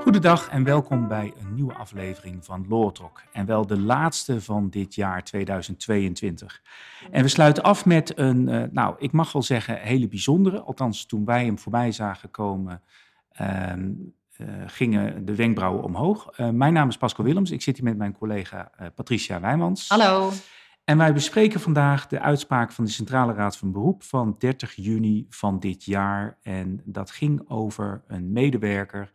Goedendag en welkom bij een nieuwe aflevering van Talk. En wel de laatste van dit jaar 2022. En we sluiten af met een, uh, nou, ik mag wel zeggen, hele bijzondere. Althans, toen wij hem voorbij zagen komen, uh, uh, gingen de wenkbrauwen omhoog. Eh, mijn naam is Pascal Willems. Ik zit hier met mijn collega Patricia Wijmans. Hallo. En wij bespreken vandaag de uitspraak van de Centrale Raad van Beroep van 30 juni van dit jaar. En dat ging over een medewerker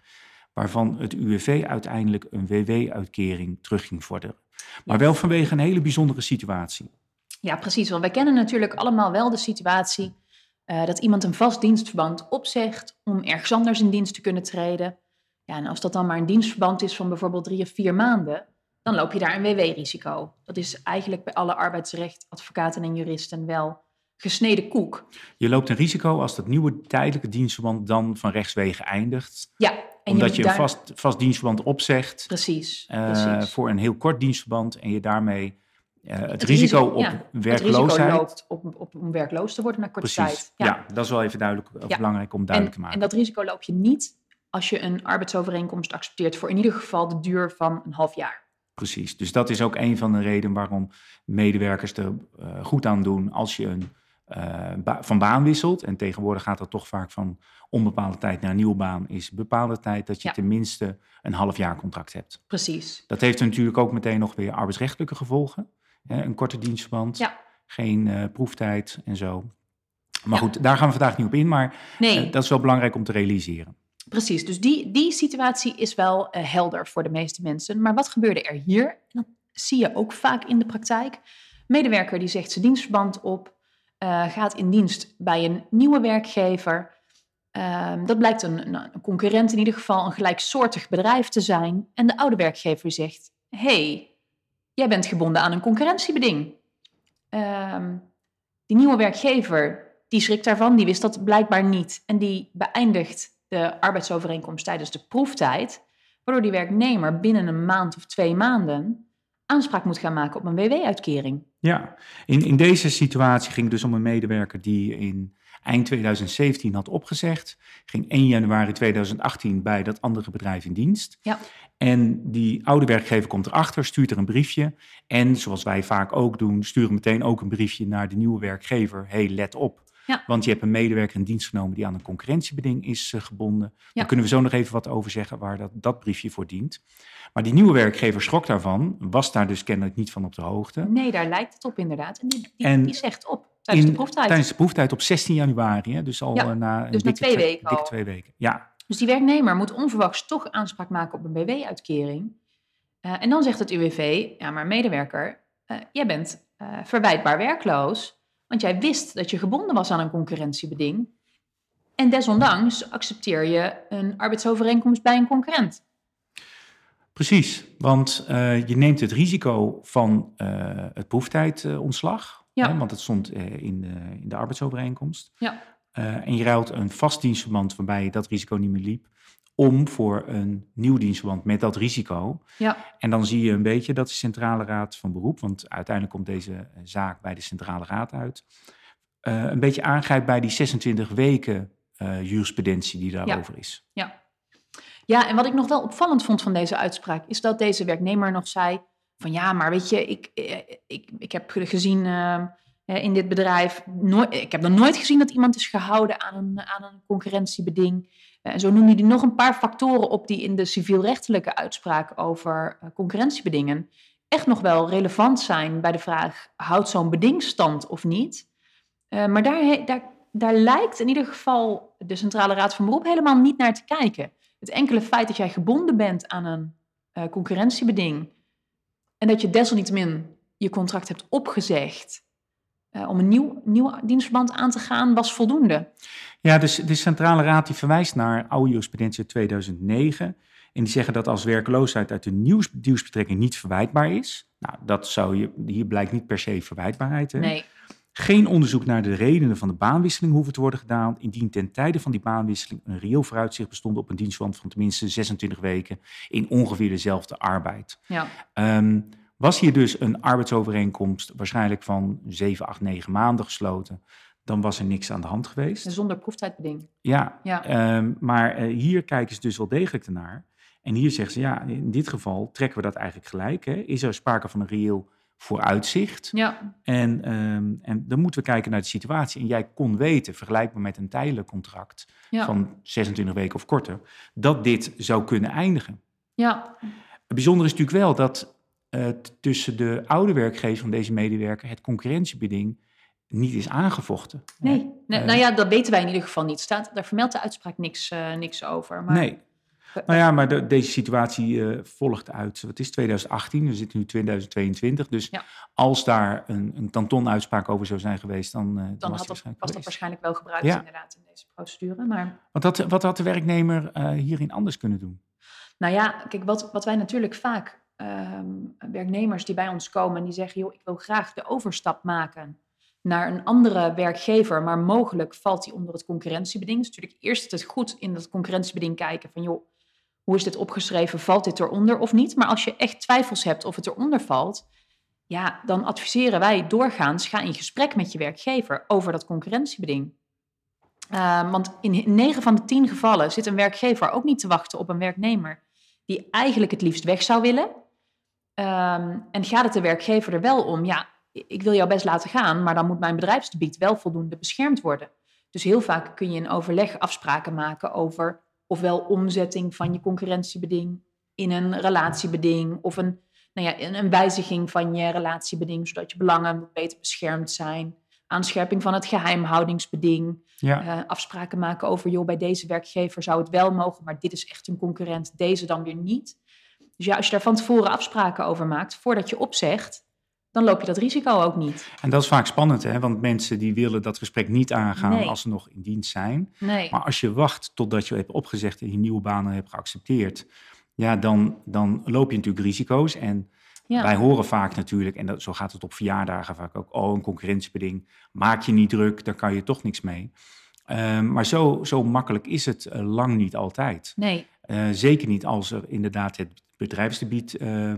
waarvan het UWV uiteindelijk een WW-uitkering terug ging vorderen. Maar wel vanwege een hele bijzondere situatie. Ja, precies. Want wij kennen natuurlijk allemaal wel de situatie uh, dat iemand een vast dienstverband opzegt om ergens anders in dienst te kunnen treden. Ja, en als dat dan maar een dienstverband is van bijvoorbeeld drie of vier maanden, dan loop je daar een WW-risico. Dat is eigenlijk bij alle arbeidsrechtadvocaten en juristen wel gesneden koek. Je loopt een risico als dat nieuwe tijdelijke dienstverband dan van rechtswege eindigt. Ja. En omdat je, een vast, vast dienstverband opzegt. Precies, uh, precies. Voor een heel kort dienstverband en je daarmee uh, het, het, risico, risico op ja, werkloosheid. Het risico loopt op, op, om werkloos te worden na korte precies. tijd. Ja. ja. dat is wel even duidelijk, ja. belangrijk om duidelijk en, te maken. En dat risico loop je niet als je een arbeidsovereenkomst accepteert voor in ieder geval de duur van een half jaar. Precies, dus dat is ook een van de redenen waarom medewerkers er uh, goed aan doen als je een uh, ba van baan wisselt. En tegenwoordig gaat dat toch vaak van onbepaalde tijd naar een nieuwe baan, is bepaalde tijd dat je Ja. tenminste een half jaar contract hebt. Precies. Dat heeft natuurlijk ook meteen nog weer arbeidsrechtelijke gevolgen. Hè, een korte dienstverband, Ja. geen uh, proeftijd en zo. Maar Ja. goed, daar gaan we vandaag niet op in, maar Nee, dat is wel belangrijk om te realiseren. Precies. Dus die, die situatie is wel eh, helder voor de meeste mensen. Maar wat gebeurde er hier? En dat zie je ook vaak in de praktijk. Medewerker die zegt zijn dienstverband op, eh, gaat in dienst bij een nieuwe werkgever. Ehm, dat blijkt een, concurrent in ieder geval, een gelijksoortig bedrijf te zijn. En de oude werkgever zegt, hey, jij bent gebonden aan een concurrentiebeding. Ehm, die nieuwe werkgever, die schrikt daarvan, die wist dat blijkbaar niet. En die beëindigt de arbeidsovereenkomst tijdens de proeftijd, waardoor die werknemer binnen een maand of twee maanden aanspraak moet gaan maken op een WW-uitkering. Ja, in, in deze situatie ging het dus om een medewerker die in eind 2017 had opgezegd. Ging 1 januari 2018 bij dat andere bedrijf in dienst. Ja. En die oude werkgever komt erachter, stuurt er een briefje. En zoals wij vaak ook doen, sturen meteen ook een briefje naar de nieuwe werkgever. hey, let op. Ja. Want je hebt een medewerker in dienst genomen die aan een concurrentiebeding is uh, gebonden. Ja. Daar kunnen we zo nog even wat over zeggen waar dat, dat briefje voor dient. Maar die nieuwe werkgever schrok daarvan, was daar dus kennelijk niet van op de hoogte. Nee, daar lijkt het op inderdaad. En die, die, En die zegt op tijdens In- de proeftijd. Tijdens de proeftijd op 16 januari, hè, dus al Ja, eh, na, een dus na dikke twee weken dikke twee weken. Ja, Dus die werknemer moet onverwachts toch aanspraak maken op een BW-uitkering. Eh, en dan zegt het UWV, ja maar medewerker, eh, jij bent eh, verwijtbaar werkloos, want jij wist dat je gebonden was aan een concurrentiebeding. En desondanks accepteer je een arbeidsovereenkomst bij een concurrent. precies. Want eh, je neemt het risico van eh, het proeftijdontslag, Ja. hè, want het stond eh, in, de, in de arbeidsovereenkomst. Ja. En je ruilt een vast dienstverband waarbij je dat risico niet meer liep, om voor een nieuw dienstverband met dat risico. Ja, En dan zie je een beetje dat de Centrale Raad van Beroep, want uiteindelijk komt deze zaak bij de Centrale Raad uit, eh, een beetje aangrijpt bij die 26 weken eh, jurisprudentie die daarover is. ja. Ja, en wat ik nog wel opvallend vond van deze uitspraak, is dat deze werknemer nog zei van ja, maar weet je, ik, eh, ik, ik heb gezien in dit bedrijf, nooit, ik heb nog nooit gezien dat iemand is gehouden aan een, aan een concurrentiebeding. Eh, En zo noemde hij nog een paar factoren op die in de civielrechtelijke uitspraak over eh, concurrentiebedingen echt nog wel relevant zijn bij de vraag, houdt zo'n beding stand of niet? Eh, maar daar, daar, daar lijkt in ieder geval de Centrale Raad van Beroep helemaal niet naar te kijken. Het enkele feit dat jij gebonden bent aan een eh, concurrentiebeding en dat je desalniettemin je contract hebt opgezegd eh, om een nieuw, nieuw dienstverband aan te gaan, was voldoende. Ja, dus de Centrale Raad die verwijst naar oude jurisprudentie uit 2009. En die zeggen dat als werkloosheid uit een nieuws- nieuwsbetrekking niet verwijtbaar is. Nou, dat zou je, hier blijkt niet per se verwijtbaarheid. Hè? Nee, Geen onderzoek naar de redenen van de baanwisseling hoeven te worden gedaan, indien ten tijde van die baanwisseling een reëel vooruitzicht bestond op een dienstverband van tenminste 26 weken in ongeveer dezelfde arbeid. ja, Ehm, was hier dus een arbeidsovereenkomst waarschijnlijk van 7, 8, 9 maanden gesloten, dan was er niks aan de hand geweest. Zonder proeftijdbeding. Ja, Ja. ehm, maar eh, hier kijken ze dus wel degelijk ernaar. En hier zeggen ze, ja, in dit geval trekken we dat eigenlijk gelijk. Hè? Is er sprake van een reëel vooruitzicht? Ja, En, ehm, en dan moeten we kijken naar de situatie. En jij kon weten, vergelijkbaar met een tijdelijk contract ja, van 26 weken of korter, dat dit zou kunnen eindigen. ja, Het bijzondere is natuurlijk wel dat tussen de oude werkgever van deze medewerker het concurrentiebeding niet is aangevochten. nee. nee Eh, nou ja, dat weten wij in ieder geval niet. Staat, daar vermeldt de uitspraak niks, eh, niks over. Maar, Nee. Nou ja, maar de- deze situatie eh, volgt uit, wat is 2018, we zitten nu 2022. Dus Ja. als daar een, een kantonuitspraak over zou zijn geweest, dan, dan, Dan was had dat, waarschijnlijk was dat waarschijnlijk wel gebruikt Ja. inderdaad in deze procedure. Maar Wat had, wat had de werknemer hierin anders kunnen doen? Nou ja, kijk, wat, wat wij natuurlijk vaak, ehm, werknemers die bij ons komen en die zeggen, joh, ik wil graag de overstap maken naar een andere werkgever, maar mogelijk valt die onder het concurrentiebeding. Dus natuurlijk eerst het goed in dat concurrentiebeding kijken van, joh, hoe is dit opgeschreven, valt dit eronder of niet? Maar als je echt twijfels hebt of het eronder valt, ja, dan adviseren wij doorgaans, ga in gesprek met je werkgever over dat concurrentiebeding. Uh, want in 9 van de 10 gevallen zit een werkgever ook niet te wachten op een werknemer die eigenlijk het liefst weg zou willen. Um, en gaat het de werkgever er wel om, ja, ik wil jou best laten gaan, maar dan moet mijn bedrijfsgebied wel voldoende beschermd worden. Dus heel vaak kun je in overleg afspraken maken over ofwel omzetting van je concurrentiebeding in een relatiebeding of een, nou ja, een wijziging van je relatiebeding, zodat je belangen beter beschermd zijn. Aanscherping van het geheimhoudingsbeding. Ja. Uh, afspraken maken over, joh, bij deze werkgever zou het wel mogen, maar dit is echt een concurrent, deze dan weer niet. Dus ja, als je daar van tevoren afspraken over maakt, voordat je opzegt, dan loop je dat risico ook niet. En dat is vaak spannend, hè? want mensen die willen dat gesprek niet aangaan Nee. als ze nog in dienst zijn. Nee. Maar als je wacht totdat je hebt opgezegd en je nieuwe banen hebt geaccepteerd, ja, dan, dan loop je natuurlijk risico's. En ja. wij horen vaak natuurlijk, en dat, zo gaat het op verjaardagen vaak ook, oh, een concurrentiebeding, maak je niet druk, daar kan je toch niks mee. Um, maar zo, zo makkelijk is het uh, lang niet altijd. Nee. Uh, zeker niet als er inderdaad het bedrijfsgebied uh,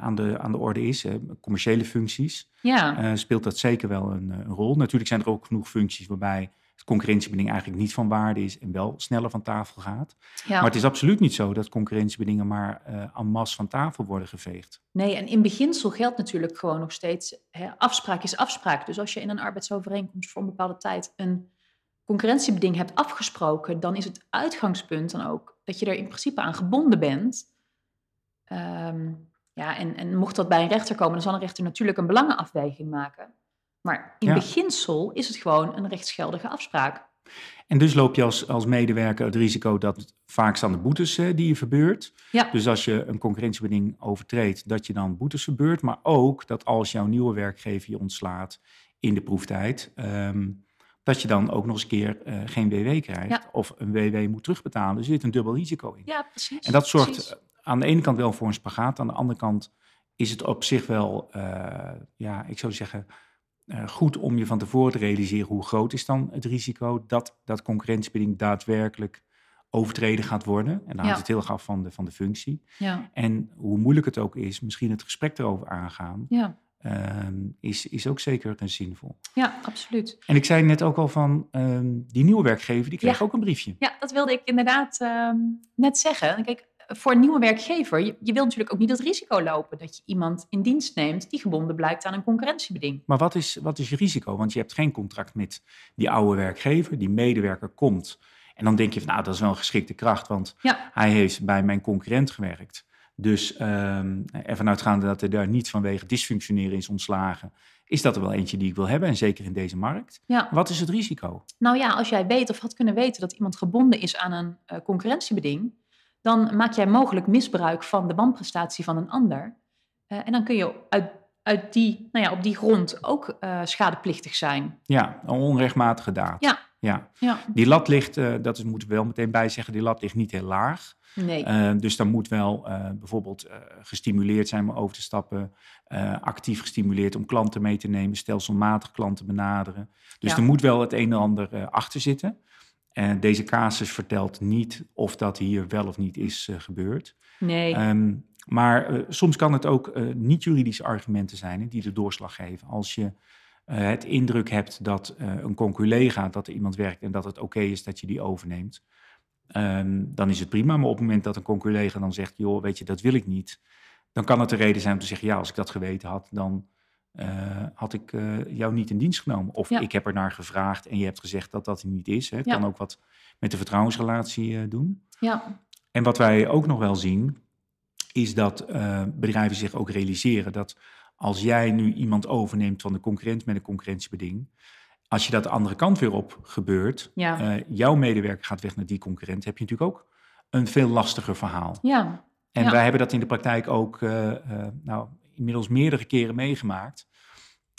aan, de, aan de orde is, hè, commerciële functies. Ja. Uh, speelt dat zeker wel een, een, rol. Natuurlijk zijn er ook genoeg functies waarbij het concurrentiebeding eigenlijk niet van waarde is en wel sneller van tafel gaat. Ja. Maar het is absoluut niet zo dat concurrentiebedingen maar uh, en masse van tafel worden geveegd. Nee, en in beginsel geldt natuurlijk gewoon nog steeds, hè, afspraak is afspraak. Dus als je in een arbeidsovereenkomst voor een bepaalde tijd een concurrentiebeding hebt afgesproken, dan is het uitgangspunt dan ook dat je er in principe aan gebonden bent. Um, ja, en, en mocht dat bij een rechter komen, dan zal een rechter natuurlijk een belangenafweging maken. Maar in Ja. beginsel is het gewoon een rechtsgeldige afspraak. En dus loop je als, als medewerker het risico dat het vaak staan de boetes eh, die je verbeurt. Ja. Dus als je een concurrentiebeding overtreedt, dat je dan boetes verbeurt. Maar ook dat als jouw nieuwe werkgever je ontslaat in de proeftijd, ehm, dat je dan ook nog eens een keer eh, geen WW krijgt. Ja. Of een WW moet terugbetalen. Dus er zit een dubbel risico in. Ja, precies. En dat zorgt precies. Aan de ene kant wel voor een spagaat. Aan de andere kant is het op zich wel, eh, ja, ik zou zeggen, eh, goed om je van tevoren te realiseren hoe groot is dan het risico dat dat concurrentiebeding daadwerkelijk overtreden gaat worden. En dan Ja. hangt het heel erg af van de, van de functie. Ja, En hoe moeilijk het ook is, misschien het gesprek erover aangaan, ja, ehm, is, is ook zeker een zinvol. ja, absoluut. En ik zei net ook al van, ehm, die nieuwe werkgever, die kreeg Ja. ook een briefje. Ja, dat wilde ik inderdaad ehm, net zeggen. Kijk, voor een nieuwe werkgever, je, je wilt natuurlijk ook niet het risico lopen dat je iemand in dienst neemt die gebonden blijkt aan een concurrentiebeding. Maar wat is, wat is je risico? Want je hebt geen contract met die oude werkgever. Die medewerker komt. En dan denk je van, nou, dat is wel een geschikte kracht. Want Ja. hij heeft bij mijn concurrent gewerkt. Dus um, ervan uitgaande dat hij daar niet vanwege dysfunctioneren is ontslagen... is dat er wel eentje die ik wil hebben. En zeker in deze markt. Ja. Wat is het risico? Nou ja, als jij weet of had kunnen weten dat iemand gebonden is aan een uh, concurrentiebeding, dan maak jij mogelijk misbruik van de wanprestatie van een ander. Uh, en dan kun je uit, uit die, nou ja, op die grond ook uh, schadeplichtig zijn. Ja, een onrechtmatige daad. Ja. ja. ja. Die lat ligt, uh, dat is, moeten we wel meteen bij zeggen, die lat ligt niet heel laag. Nee. Uh, dus dan moet wel uh, bijvoorbeeld uh, gestimuleerd zijn om over te stappen, actief gestimuleerd om klanten mee te nemen, stelselmatig klanten benaderen. Dus Ja. er moet wel het een en ander achter zitten. En deze casus vertelt niet of dat hier wel of niet is gebeurd. Nee. Um, maar soms kan het ook niet-juridische argumenten zijn die de doorslag geven. Als je eh, het indruk hebt dat uh, een conculega, dat er iemand werkt en dat het oké is dat je die overneemt, um, dan is het prima. Maar op het moment dat een conculega dan zegt, joh, weet je, dat wil ik niet, dan kan het de reden zijn om te zeggen, ja, als ik dat geweten had, dan uh, had ik jou niet in dienst genomen. Of ja. ik heb er naar gevraagd en je hebt gezegd dat dat niet is. Hè. Het ja. kan ook wat met de vertrouwensrelatie doen. Ja. En wat wij ook nog wel zien, is dat bedrijven zich ook realiseren dat als jij nu iemand overneemt van de concurrent met een concurrentiebeding, als je dat de andere kant weer op gebeurt, ja. jouw medewerker gaat weg naar die concurrent, heb je natuurlijk ook een veel lastiger verhaal. Ja. En wij hebben dat in de praktijk ook nou, inmiddels meerdere keren meegemaakt.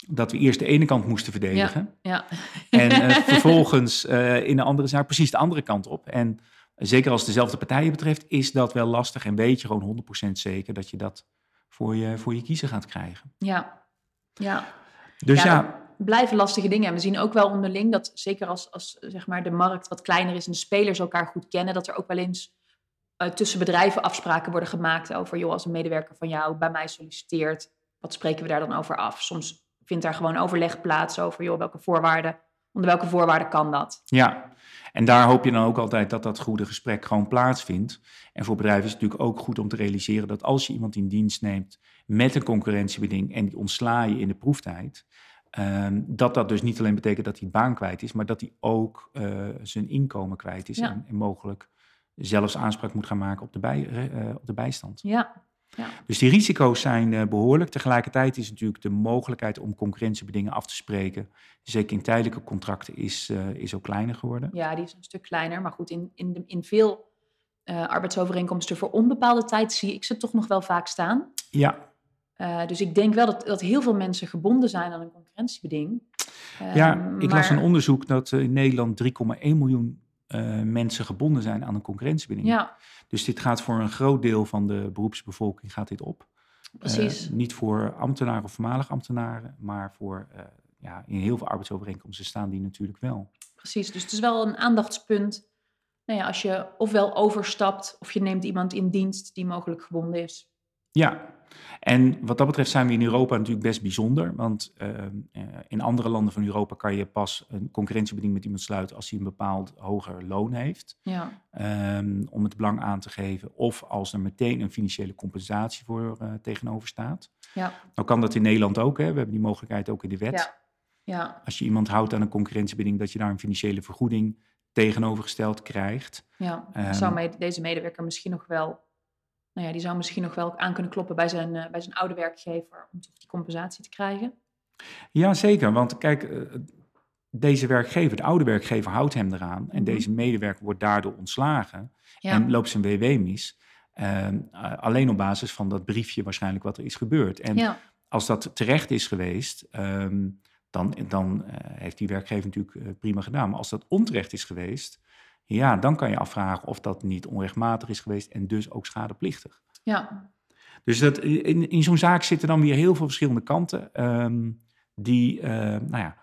Dat we eerst de ene kant moesten verdedigen. Ja. En vervolgens in de andere zaak precies de andere kant op. En zeker als het dezelfde partijen betreft, is dat wel lastig. En weet je gewoon 100% zeker dat je dat voor je, voor je kiezer gaat krijgen. Ja, ja. Dus ja, ja blijven lastige dingen. En we zien ook wel onderling dat, zeker als, als zeg maar de markt wat kleiner is en de spelers elkaar goed kennen, dat er ook wel eens uh, tussen bedrijven afspraken worden gemaakt over, joh, als een medewerker van jou bij mij solliciteert, wat spreken we daar dan over af? Soms vindt daar gewoon overleg plaats over, joh, welke voorwaarden, onder welke voorwaarden kan dat? Ja, en daar hoop je dan ook altijd dat dat goede gesprek gewoon plaatsvindt. En voor bedrijven is het natuurlijk ook goed om te realiseren dat als je iemand in dienst neemt met een concurrentiebeding en die ontsla je in de proeftijd, um, dat dat dus niet alleen betekent dat hij baan kwijt is, maar dat hij ook uh, zijn inkomen kwijt is Ja. en, en mogelijk zelfs aanspraak moet gaan maken op de, bij, uh, op de bijstand. Ja, ja. Dus die risico's zijn uh, behoorlijk. Tegelijkertijd is natuurlijk de mogelijkheid om concurrentiebedingen af te spreken, zeker in tijdelijke contracten, is, is ook kleiner geworden. ja, die is een stuk kleiner. Maar goed, in, in, de, in veel uh, arbeidsovereenkomsten voor onbepaalde tijd zie ik ze toch nog wel vaak staan. Ja, Uh, dus ik denk wel dat, dat heel veel mensen gebonden zijn aan een concurrentiebeding. Uh, ja, ik maar... las een onderzoek dat in Nederland 3,1 miljoen uh, mensen gebonden zijn aan een concurrentiebeding. Ja. Dus dit gaat voor een groot deel van de beroepsbevolking gaat dit op. Precies. niet voor ambtenaren of voormalig ambtenaren, maar voor ja, in heel veel arbeidsovereenkomsten staan die natuurlijk wel. Precies, dus het is wel een aandachtspunt. Nou ja, als je ofwel overstapt of je neemt iemand in dienst die mogelijk gebonden is. Ja, en wat dat betreft zijn we in Europa natuurlijk best bijzonder. Want uh, in andere landen van Europa kan je pas een concurrentiebeding met iemand sluiten als hij een bepaald hoger loon heeft. Ja. Um, om het belang aan te geven. Of als er meteen een financiële compensatie voor uh, tegenover staat. Ja. Nou kan dat in Nederland ook. Hè? We hebben die mogelijkheid ook in de wet. Ja. Ja. Als je iemand houdt aan een concurrentiebeding, dat je daar een financiële vergoeding tegenovergesteld krijgt. Ja, um, zou deze medewerker misschien nog wel nou ja, die zou misschien nog wel aan kunnen kloppen bij zijn, uh, bij zijn oude werkgever om toch die compensatie te krijgen. Ja, zeker. Want kijk, uh, deze werkgever, de oude werkgever, houdt hem eraan. En Mhm. deze medewerker wordt daardoor ontslagen Ja. en loopt zijn WW mis. Uh, alleen op basis van dat briefje waarschijnlijk wat er is gebeurd. En Ja. als dat terecht is geweest, um, dan, dan uh, heeft die werkgever natuurlijk uh, prima gedaan. Maar als dat onterecht is geweest, ja, dan kan je afvragen of dat niet onrechtmatig is geweest en dus ook schadeplichtig. Ja. Dus dat, in, in zo'n zaak zitten dan weer heel veel verschillende kanten. Um, die, uh, nou ja,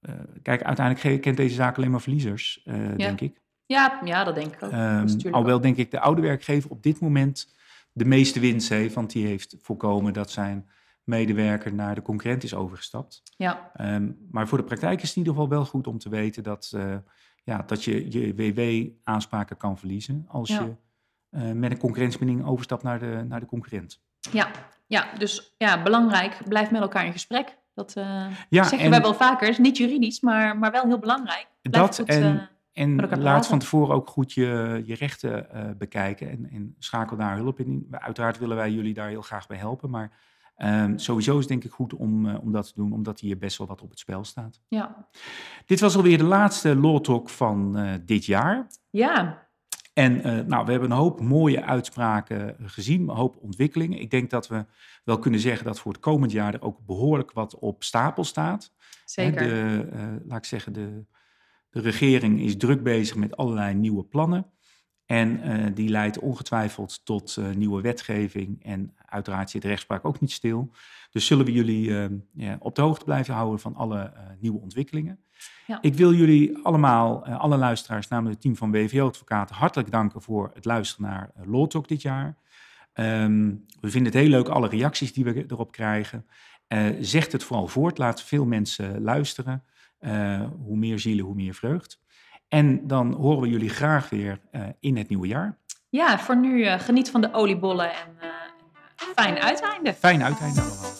uh, kijk, uiteindelijk kent deze zaak alleen maar verliezers, uh, ja. denk ik. Ja, ja, dat denk ik ook. Um, alhoewel denk ik de oude werkgever op dit moment de meeste winst heeft, want die heeft voorkomen dat zijn medewerker naar de concurrent is overgestapt. Ja. Um, maar voor de praktijk is het in ieder geval wel goed om te weten dat, ja, dat je je WW-aanspraken kan verliezen als Ja. je uh, met een concurrentiebeding overstapt naar de, naar de concurrent. Ja. ja, dus ja, belangrijk, blijf met elkaar in gesprek. Dat uh, Ja, zeggen en- wij wel vaker. Is niet juridisch, maar, maar wel heel belangrijk. Blijf Dat goed, en, eh, elkaar laat praten. van tevoren ook goed je, je rechten eh, bekijken en, en schakel daar hulp in. Uiteraard willen wij jullie daar heel graag bij helpen, maar ehm, sowieso is het denk ik goed om, eh, om dat te doen, omdat hier best wel wat op het spel staat. ja. Dit was alweer de laatste Law Talk van eh, dit jaar. ja, En eh, nou, we hebben een hoop mooie uitspraken gezien, een hoop ontwikkelingen. Ik denk dat we wel kunnen zeggen dat voor het komend jaar er ook behoorlijk wat op stapel staat. Zeker. De, laat ik zeggen, de, de regering is druk bezig met allerlei nieuwe plannen. En die leidt ongetwijfeld tot nieuwe wetgeving. En uiteraard zit de rechtspraak ook niet stil. Dus zullen we jullie eh, ja, op de hoogte blijven houden van alle eh, nieuwe ontwikkelingen. Ja. Ik wil jullie allemaal, eh, alle luisteraars, namelijk het team van WVO Advocaten, hartelijk danken voor het luisteren naar uh, Law Talk dit jaar. Um, we vinden het heel leuk, alle reacties die we erop krijgen. zegt het vooral voort, laat veel mensen luisteren. hoe meer zielen, hoe meer vreugd. En dan horen we jullie graag weer in het nieuwe jaar. Ja, voor nu geniet van de oliebollen en fijn uiteinde. Fijn uiteinde allemaal.